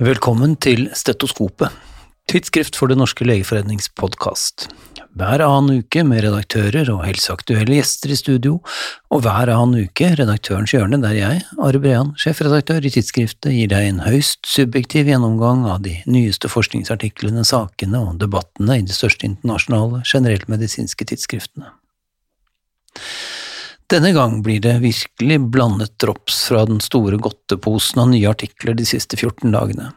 Velkommen til Stetoskopet, tidsskrift for Det norske legeforenings podkast. Hver annen uke med redaktører og helseaktuelle gjester i studio, og hver annen uke Redaktørens hjørne, der jeg, Are Brean, sjefredaktør i tidsskriftet, gir deg en høyst subjektiv gjennomgang av de nyeste forskningsartiklene, sakene og debattene i de største internasjonale generelt medisinske tidsskriftene. Denne gang blir det virkelig blandet drops fra den store godteposen av nye artikler de siste 14 dagene.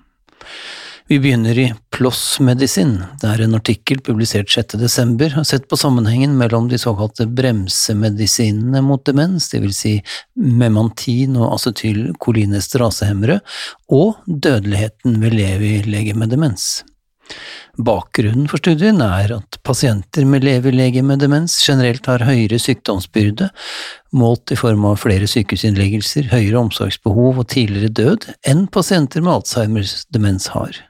Vi begynner i PLOS Medisin, der en artikkel publisert 6. desember har sett på sammenhengen mellom de såkalte bremsemedisinene mot demens, vil si memantin og acetylkolinesterasehemmere, og dødeligheten ved levi-lege med demens. Bakgrunnen for studien er at pasienter med levelege med demens generelt har høyere sykdomsbyrde, målt i form av flere sykehusinnleggelser, høyere omsorgsbehov og tidligere død, enn pasienter med Alzheimers demens har.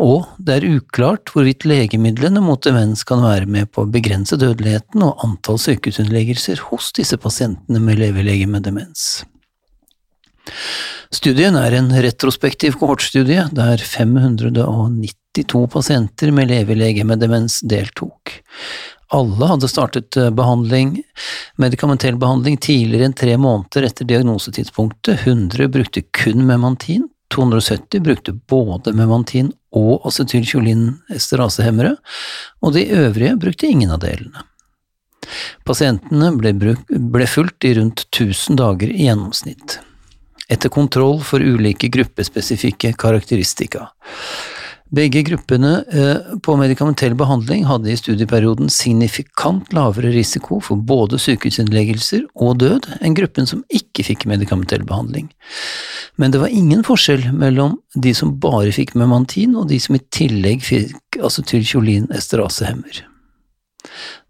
Og det er uklart hvorvidt legemidlene mot demens kan være med på å begrense dødeligheten og antall sykehusinnleggelser hos disse pasientene med levelege med demens. Studien er en retrospektiv kohortstudie der 592 pasienter med levelege med demens deltok. Alle hadde startet eh, behandling, medikamentell behandling tidligere enn tre måneder etter diagnosetidspunktet, 100 brukte kun memantin, 270 brukte både memantin og acetylkjolin-esterasehemmere, og de øvrige brukte ingen av delene. Pasientene ble, ble fulgt i rundt 1000 dager i gjennomsnitt etter kontroll for ulike gruppespesifikke karakteristika. Begge gruppene eh, på medikamentell behandling hadde i studieperioden signifikant lavere risiko for både sykehusinnleggelser og død enn gruppen som ikke fikk medikamentell behandling. Men det var ingen forskjell mellom de som bare fikk memantin og de som i tillegg fikk acetylkjolin esterasehemmer.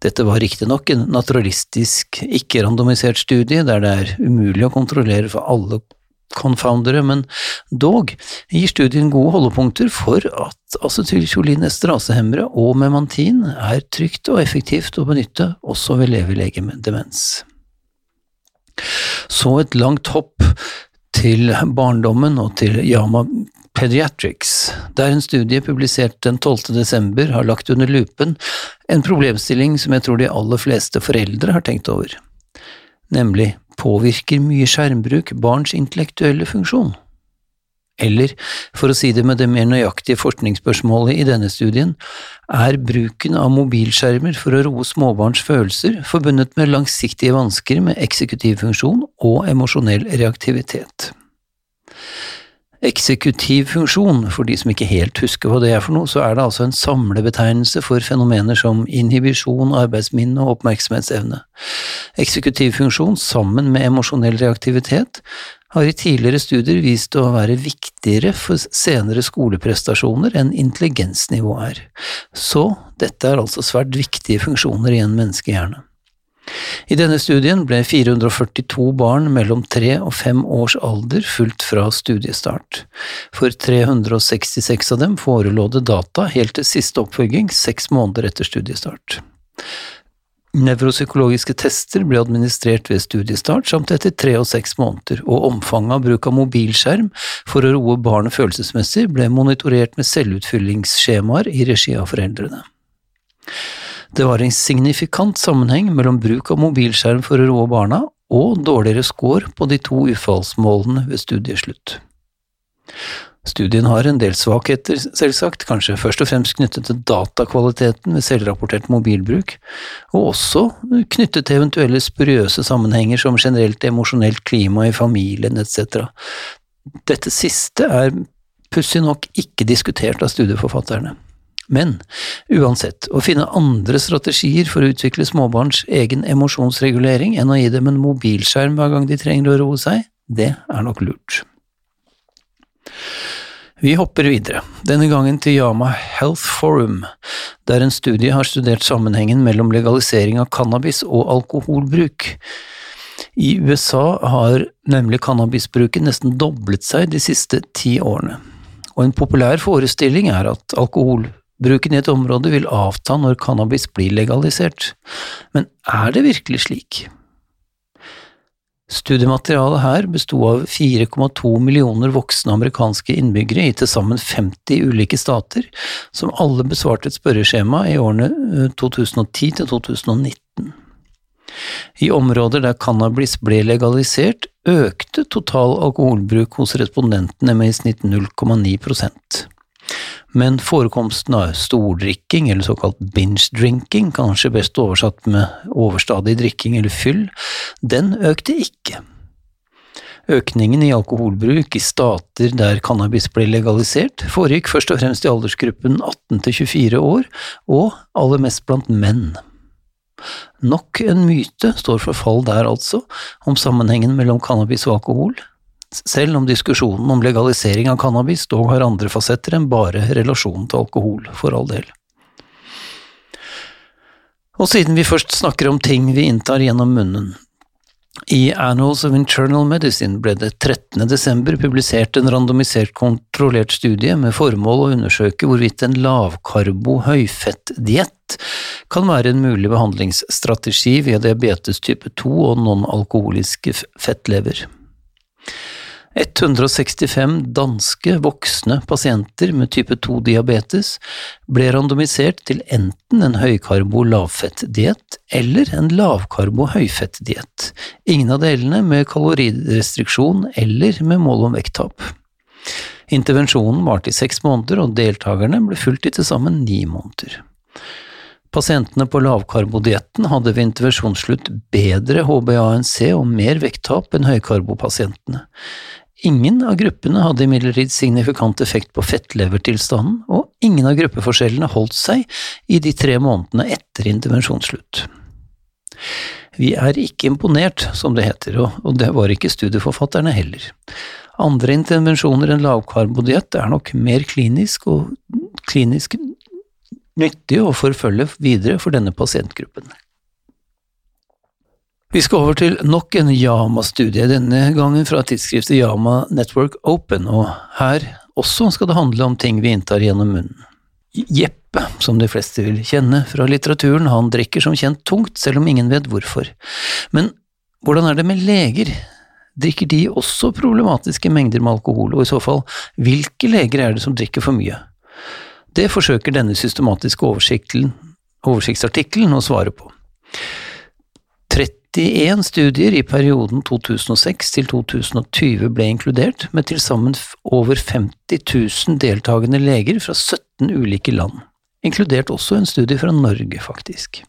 Dette var riktignok en naturalistisk, ikke-randomisert studie der det er umulig å kontrollere for alle confoundere, men dog gir studien gode holdepunkter for at acetylkjolinesterasehemmere og memantin er trygt og effektivt å benytte også ved levelege med demens. Så et langt hopp til barndommen og til Yama Pediatrics, der en studie publisert den 12. desember har lagt under lupen en problemstilling som jeg tror de aller fleste foreldre har tenkt over, nemlig påvirker mye skjermbruk barns intellektuelle funksjon? Eller, for å si det med det mer nøyaktige forskningsspørsmålet i denne studien, er bruken av mobilskjermer for å roe småbarns følelser forbundet med langsiktige vansker med eksekutiv funksjon og emosjonell reaktivitet? Eksekutiv funksjon, for de som ikke helt husker hva det er for noe, så er det altså en samlebetegnelse for fenomener som inhibisjon, arbeidsminne og oppmerksomhetsevne. Eksekutiv funksjon sammen med emosjonell reaktivitet har i tidligere studier vist å være viktigere for senere skoleprestasjoner enn intelligensnivå er. Så dette er altså svært viktige funksjoner i en menneskehjerne. I denne studien ble 442 barn mellom tre og fem års alder fulgt fra studiestart. For 366 av dem forelå det data helt til siste oppfølging seks måneder etter studiestart. Nevropsykologiske tester ble administrert ved studiestart samt etter tre og seks måneder, og omfanget av bruk av mobilskjerm for å roe barnet følelsesmessig ble monitorert med selvutfyllingsskjemaer i regi av foreldrene. Det var en signifikant sammenheng mellom bruk av mobilskjerm for å roe barna og dårligere score på de to utfallsmålene ved studieslutt. Studien har en del svakheter, selvsagt, kanskje først og fremst knyttet til datakvaliteten ved selvrapportert mobilbruk, og også knyttet til eventuelle spuriøse sammenhenger som generelt emosjonelt klima i familien etc. Dette siste er pussig nok ikke diskutert av studieforfatterne. Men uansett, å finne andre strategier for å utvikle småbarns egen emosjonsregulering enn å gi dem en mobilskjerm hver gang de trenger å roe seg, det er nok lurt. Vi hopper videre, denne gangen til Yama Health Forum, der en studie har studert sammenhengen mellom legalisering av cannabis og alkoholbruk. I USA har nemlig cannabisbruken nesten doblet seg de siste ti årene, og en populær forestilling er at alkohol Bruken i et område vil avta når cannabis blir legalisert, men er det virkelig slik? Studiematerialet her besto av 4,2 millioner voksne amerikanske innbyggere i til sammen 50 ulike stater, som alle besvarte et spørreskjema i årene 2010 til 2019. I områder der cannabis ble legalisert, økte total alkoholbruk hos respondentene med i snitt 0,9 men forekomsten av stordrikking, eller såkalt binge-drinking, kanskje best oversatt med overstadig drikking eller fyll, den økte ikke. Økningen i alkoholbruk i stater der cannabis ble legalisert, foregikk først og fremst i aldersgruppen 18 til 24 år, og aller mest blant menn. Nok en myte står for fall der, altså, om sammenhengen mellom cannabis og alkohol, selv om diskusjonen om legalisering av cannabis dog har andre fasetter enn bare relasjonen til alkohol, for all del. Og siden vi først snakker om ting vi inntar gjennom munnen, i Annals of Internal Medicine ble det 13. desember publisert en randomisert kontrollert studie med formål å undersøke hvorvidt en lavkarbo høyfettdiett kan være en mulig behandlingsstrategi ved diabetes type 2 og non-alkoholiske fettlever. 165 danske voksne pasienter med type 2-diabetes ble randomisert til enten en høykarbo-lavfettdiett eller en lavkarbo-høyfettdiett, ingen av delene med kalorirestriksjon eller med mål om vekttap. Intervensjonen varte i seks måneder, og deltakerne ble fulgt i til sammen ni måneder. Pasientene på lavkarbodietten hadde ved intervensjonsslutt bedre HBANC og mer vekttap enn høykarbopasientene. Ingen av gruppene hadde imidlertid signifikant effekt på fettlevertilstanden, og ingen av gruppeforskjellene holdt seg i de tre månedene etter intervensjonsslutt. Vi er ikke imponert, som det heter, og det var ikke studieforfatterne heller. Andre intervensjoner enn lavkarbodiett er nok mer klinisk og klinisk nyttig å forfølge videre for denne pasientgruppen. Vi skal over til nok en Yama-studie, denne gangen fra tidsskriftet Yama Network Open, og her også skal det handle om ting vi inntar gjennom munnen. Jeppe, som de fleste vil kjenne fra litteraturen, han drikker som kjent tungt, selv om ingen vet hvorfor. Men hvordan er det med leger? Drikker de også problematiske mengder med alkohol, og i så fall, hvilke leger er det som drikker for mye? Det forsøker denne systematiske oversiktsartikkelen å svare på. 91 studier i perioden 2006 til 2020 ble inkludert, med til sammen over 50 000 deltakende leger fra 17 ulike land, inkludert også en studie fra Norge, faktisk.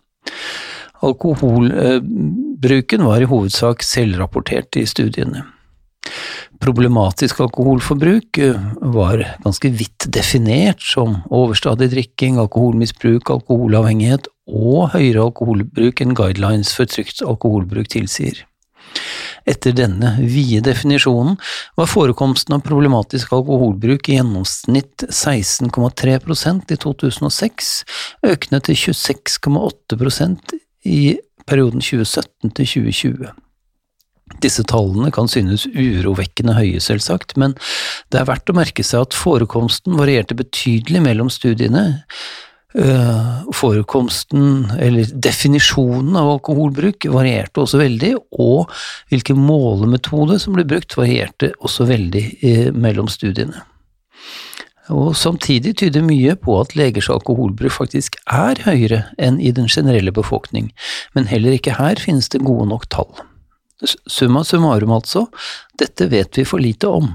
Alkoholbruken var i hovedsak selvrapportert i studiene. Problematisk alkoholforbruk eh, var ganske vidt definert som overstadig drikking, alkoholmisbruk, alkoholavhengighet og høyere alkoholbruk enn guidelines for trygt alkoholbruk tilsier. Etter denne vide definisjonen var forekomsten av problematisk alkoholbruk i gjennomsnitt 16,3% i 2006, økende til 26,8% i perioden 2017 til 2020. Disse tallene kan synes urovekkende høye, selvsagt, men det er verdt å merke seg at forekomsten varierte betydelig mellom studiene. Øh, forekomsten, eller definisjonen av alkoholbruk, varierte også veldig, og hvilken målemetode som ble brukt, varierte også veldig øh, mellom studiene. Og Samtidig tyder mye på at legers alkoholbruk faktisk er høyere enn i den generelle befolkning, men heller ikke her finnes det gode nok tall. Summa summarum altså, dette vet vi for lite om,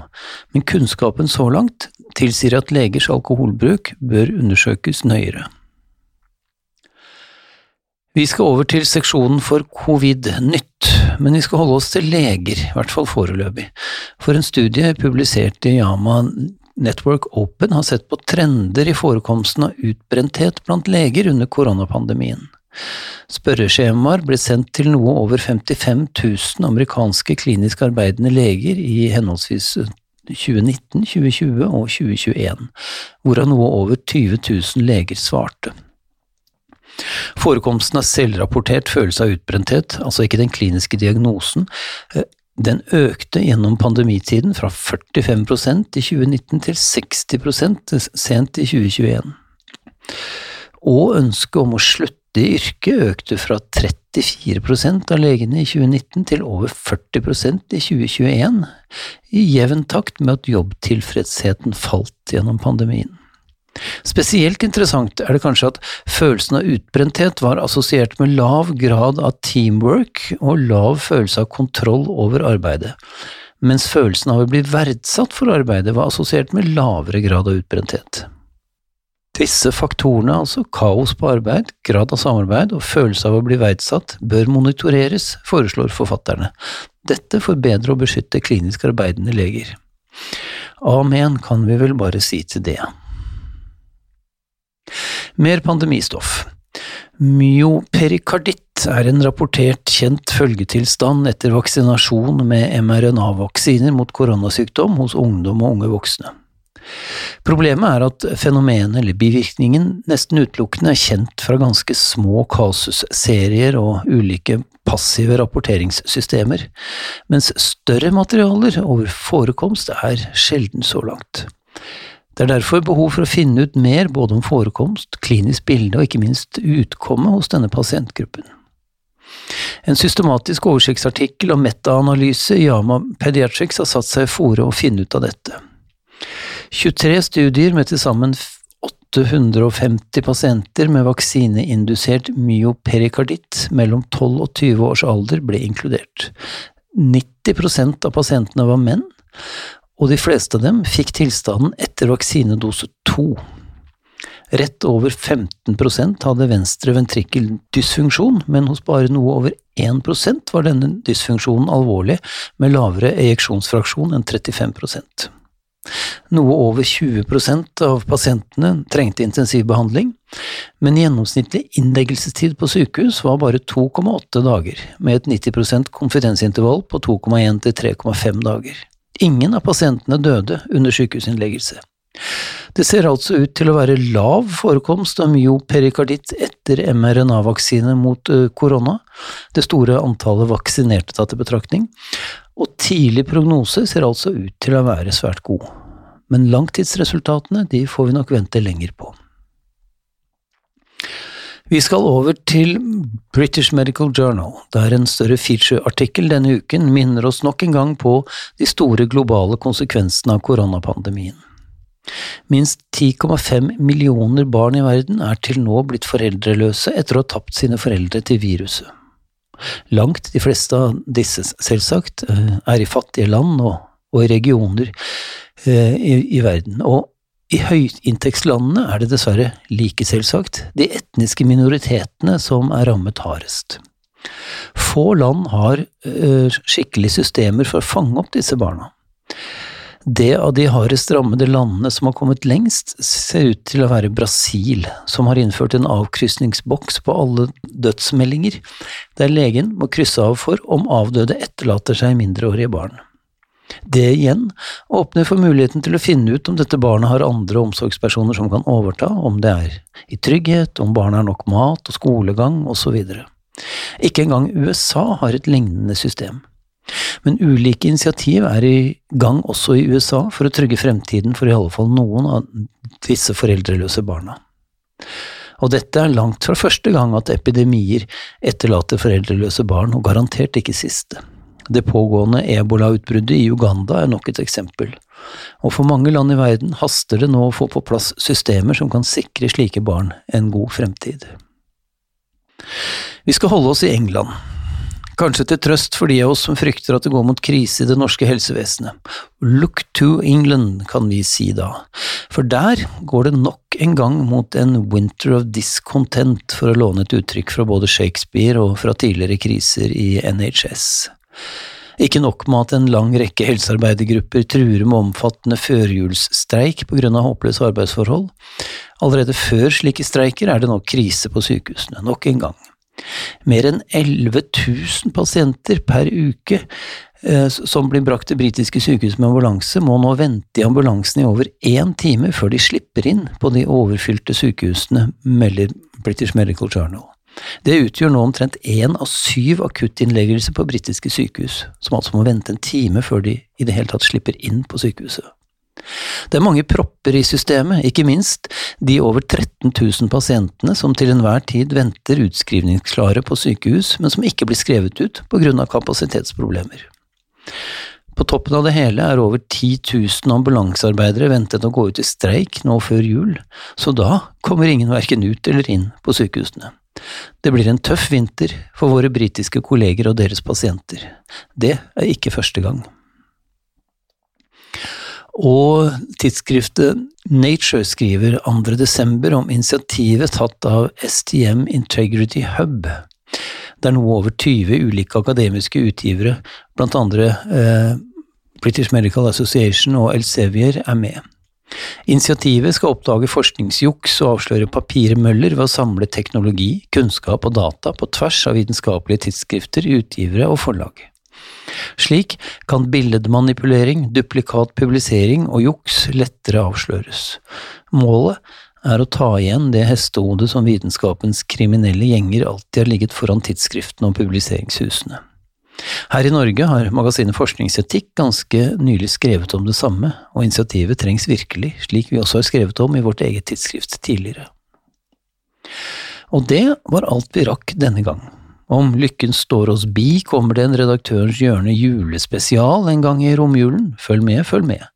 men kunnskapen så langt tilsier at legers alkoholbruk bør undersøkes nøyere. Vi skal over til seksjonen for covid-nytt, men vi skal holde oss til leger, i hvert fall foreløpig, for en studie publisert i Yama Network Open har sett på trender i forekomsten av utbrenthet blant leger under koronapandemien. Spørreskjemaer ble sendt til noe over 55 000 amerikanske klinisk arbeidende leger i henholdsvis 2019, 2020 og 2021, hvorav noe over 20 000 leger svarte. Forekomsten av selvrapportert følelse av utbrenthet, altså ikke den kliniske diagnosen, eh, den økte gjennom pandemitiden fra 45% i 2019 til 60% sent i 2021. Og ønsket om å slutte i yrket økte fra 30 34 av legene i 2019 til over 40% i 2021, i jevn takt med at jobbtilfredsheten falt gjennom pandemien. Spesielt interessant er det kanskje at følelsen av utbrenthet var assosiert med lav grad av teamwork og lav følelse av kontroll over arbeidet, mens følelsen av å bli verdsatt for arbeidet var assosiert med lavere grad av utbrenthet. Disse faktorene, altså kaos på arbeid, grad av samarbeid og følelse av å bli verdsatt, bør monitoreres, foreslår forfatterne. Dette for bedre å beskytte klinisk arbeidende leger. Amen, kan vi vel bare si til det. Mer pandemistoff. Myoperikarditt er en rapportert kjent følgetilstand etter vaksinasjon med mRNA-vaksiner mot koronasykdom hos ungdom og unge voksne. Problemet er at fenomenet, eller bivirkningen, nesten utelukkende er kjent fra ganske små kasusserier og ulike passive rapporteringssystemer, mens større materialer over forekomst er sjelden så langt. Det er derfor behov for å finne ut mer både om forekomst, klinisk bilde og ikke minst utkomme hos denne pasientgruppen. En systematisk oversiktsartikkel og metaanalyse i Yama Pediatrics har satt seg fore å finne ut av dette. 23 studier med til sammen 850 pasienter med vaksineindusert myoperikarditt mellom 12 og 20 års alder ble inkludert. 90% av pasientene var menn, og de fleste av dem fikk tilstanden etter vaksinedose to. Rett over 15 hadde venstre ventrikkeldysfunksjon, men hos bare noe over 1% var denne dysfunksjonen alvorlig, med lavere ejeksjonsfraksjon enn 35 noe over 20% av pasientene trengte intensivbehandling, men gjennomsnittlig innleggelsestid på sykehus var bare 2,8 dager, med et 90% konfidensintervall på 2,1 til 3,5 dager. Ingen av pasientene døde under sykehusinnleggelse. Det ser altså ut til å være lav forekomst av myoperikarditt etter mRNA-vaksine mot eh, korona, det store antallet vaksinerte tatt i betraktning, og tidlig prognose ser altså ut til å være svært god. Men langtidsresultatene de får vi nok vente lenger på. Vi skal over til British Medical Journal, der en større featureartikkel denne uken minner oss nok en gang på de store globale konsekvensene av koronapandemien. Minst 10,5 millioner barn i verden er til nå blitt foreldreløse etter å ha tapt sine foreldre til viruset. Langt de fleste av disse, selvsagt, eh, er i fattige land og, og i regioner i, i, verden, og i høyinntektslandene er det dessverre like selvsagt de etniske minoritetene som er rammet hardest. Få land har uh, skikkelige systemer for å fange opp disse barna. Det av de hardest rammede landene som har kommet lengst, ser ut til å være Brasil, som har innført en avkrysningsboks på alle dødsmeldinger, der legen må krysse av for om avdøde etterlater seg mindreårige barn. Det igjen åpner for muligheten til å finne ut om dette barnet har andre omsorgspersoner som kan overta, om det er i trygghet, om barnet har nok mat og skolegang, osv. Ikke engang USA har et lignende system. Men ulike initiativ er i gang også i USA for å trygge fremtiden for i alle fall noen av disse foreldreløse barna. Og dette er langt fra første gang at epidemier etterlater foreldreløse barn, og garantert ikke siste. Det pågående ebolautbruddet i Uganda er nok et eksempel, og for mange land i verden haster det nå å få på plass systemer som kan sikre slike barn en god fremtid. Vi skal holde oss i England. Kanskje til trøst for de av oss som frykter at det går mot krise i det norske helsevesenet. Look to England, kan vi si da, for der går det nok en gang mot en winter of discontent, for å låne et uttrykk fra både Shakespeare og fra tidligere kriser i NHS. Ikke nok med at en lang rekke helsearbeidergrupper truer med omfattende førjulsstreik av håpløse arbeidsforhold. Allerede før slike streiker er det nå krise på sykehusene, nok en gang. Mer enn 11 000 pasienter per uke eh, som blir brakt til britiske sykehus med ambulanse, må nå vente i ambulansen i over én time før de slipper inn på de overfylte sykehusene, melder British Medical Journal. Det utgjør nå omtrent én av syv akuttinnleggelser på britiske sykehus, som altså må vente en time før de i det hele tatt slipper inn på sykehuset. Det er mange propper i systemet, ikke minst de over 13 000 pasientene som til enhver tid venter utskrivningsklare på sykehus, men som ikke blir skrevet ut på grunn av kapasitetsproblemer. På toppen av det hele er over 10 000 ambulansearbeidere ventet å gå ut i streik nå før jul, så da kommer ingen verken ut eller inn på sykehusene. Det blir en tøff vinter for våre britiske kolleger og deres pasienter. Det er ikke første gang. Og tidsskriftet Nature skriver 2. desember om initiativet tatt av STM Integrity Hub, der noe over 20 ulike akademiske utgivere, blant andre eh, British Medical Association og Elsevier, er med. Initiativet skal oppdage forskningsjuks og avsløre papirmøller ved å samle teknologi, kunnskap og data på tvers av vitenskapelige tidsskrifter, utgivere og forlag. Slik kan billedmanipulering, duplikat publisering og juks lettere avsløres. Målet er å ta igjen det hestehodet som vitenskapens kriminelle gjenger alltid har ligget foran tidsskriftene og publiseringshusene. Her i Norge har magasinet Forskningsetikk ganske nylig skrevet om det samme, og initiativet trengs virkelig, slik vi også har skrevet om i vårt eget tidsskrift tidligere. Og det var alt vi rakk denne gang. Om lykken står oss bi, kommer det en Redaktørens hjørne julespesial en gang i romjulen. Følg med, følg med.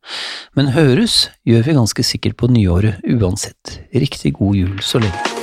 Men høres gjør vi ganske sikkert på nyåret uansett. Riktig god jul så lenge.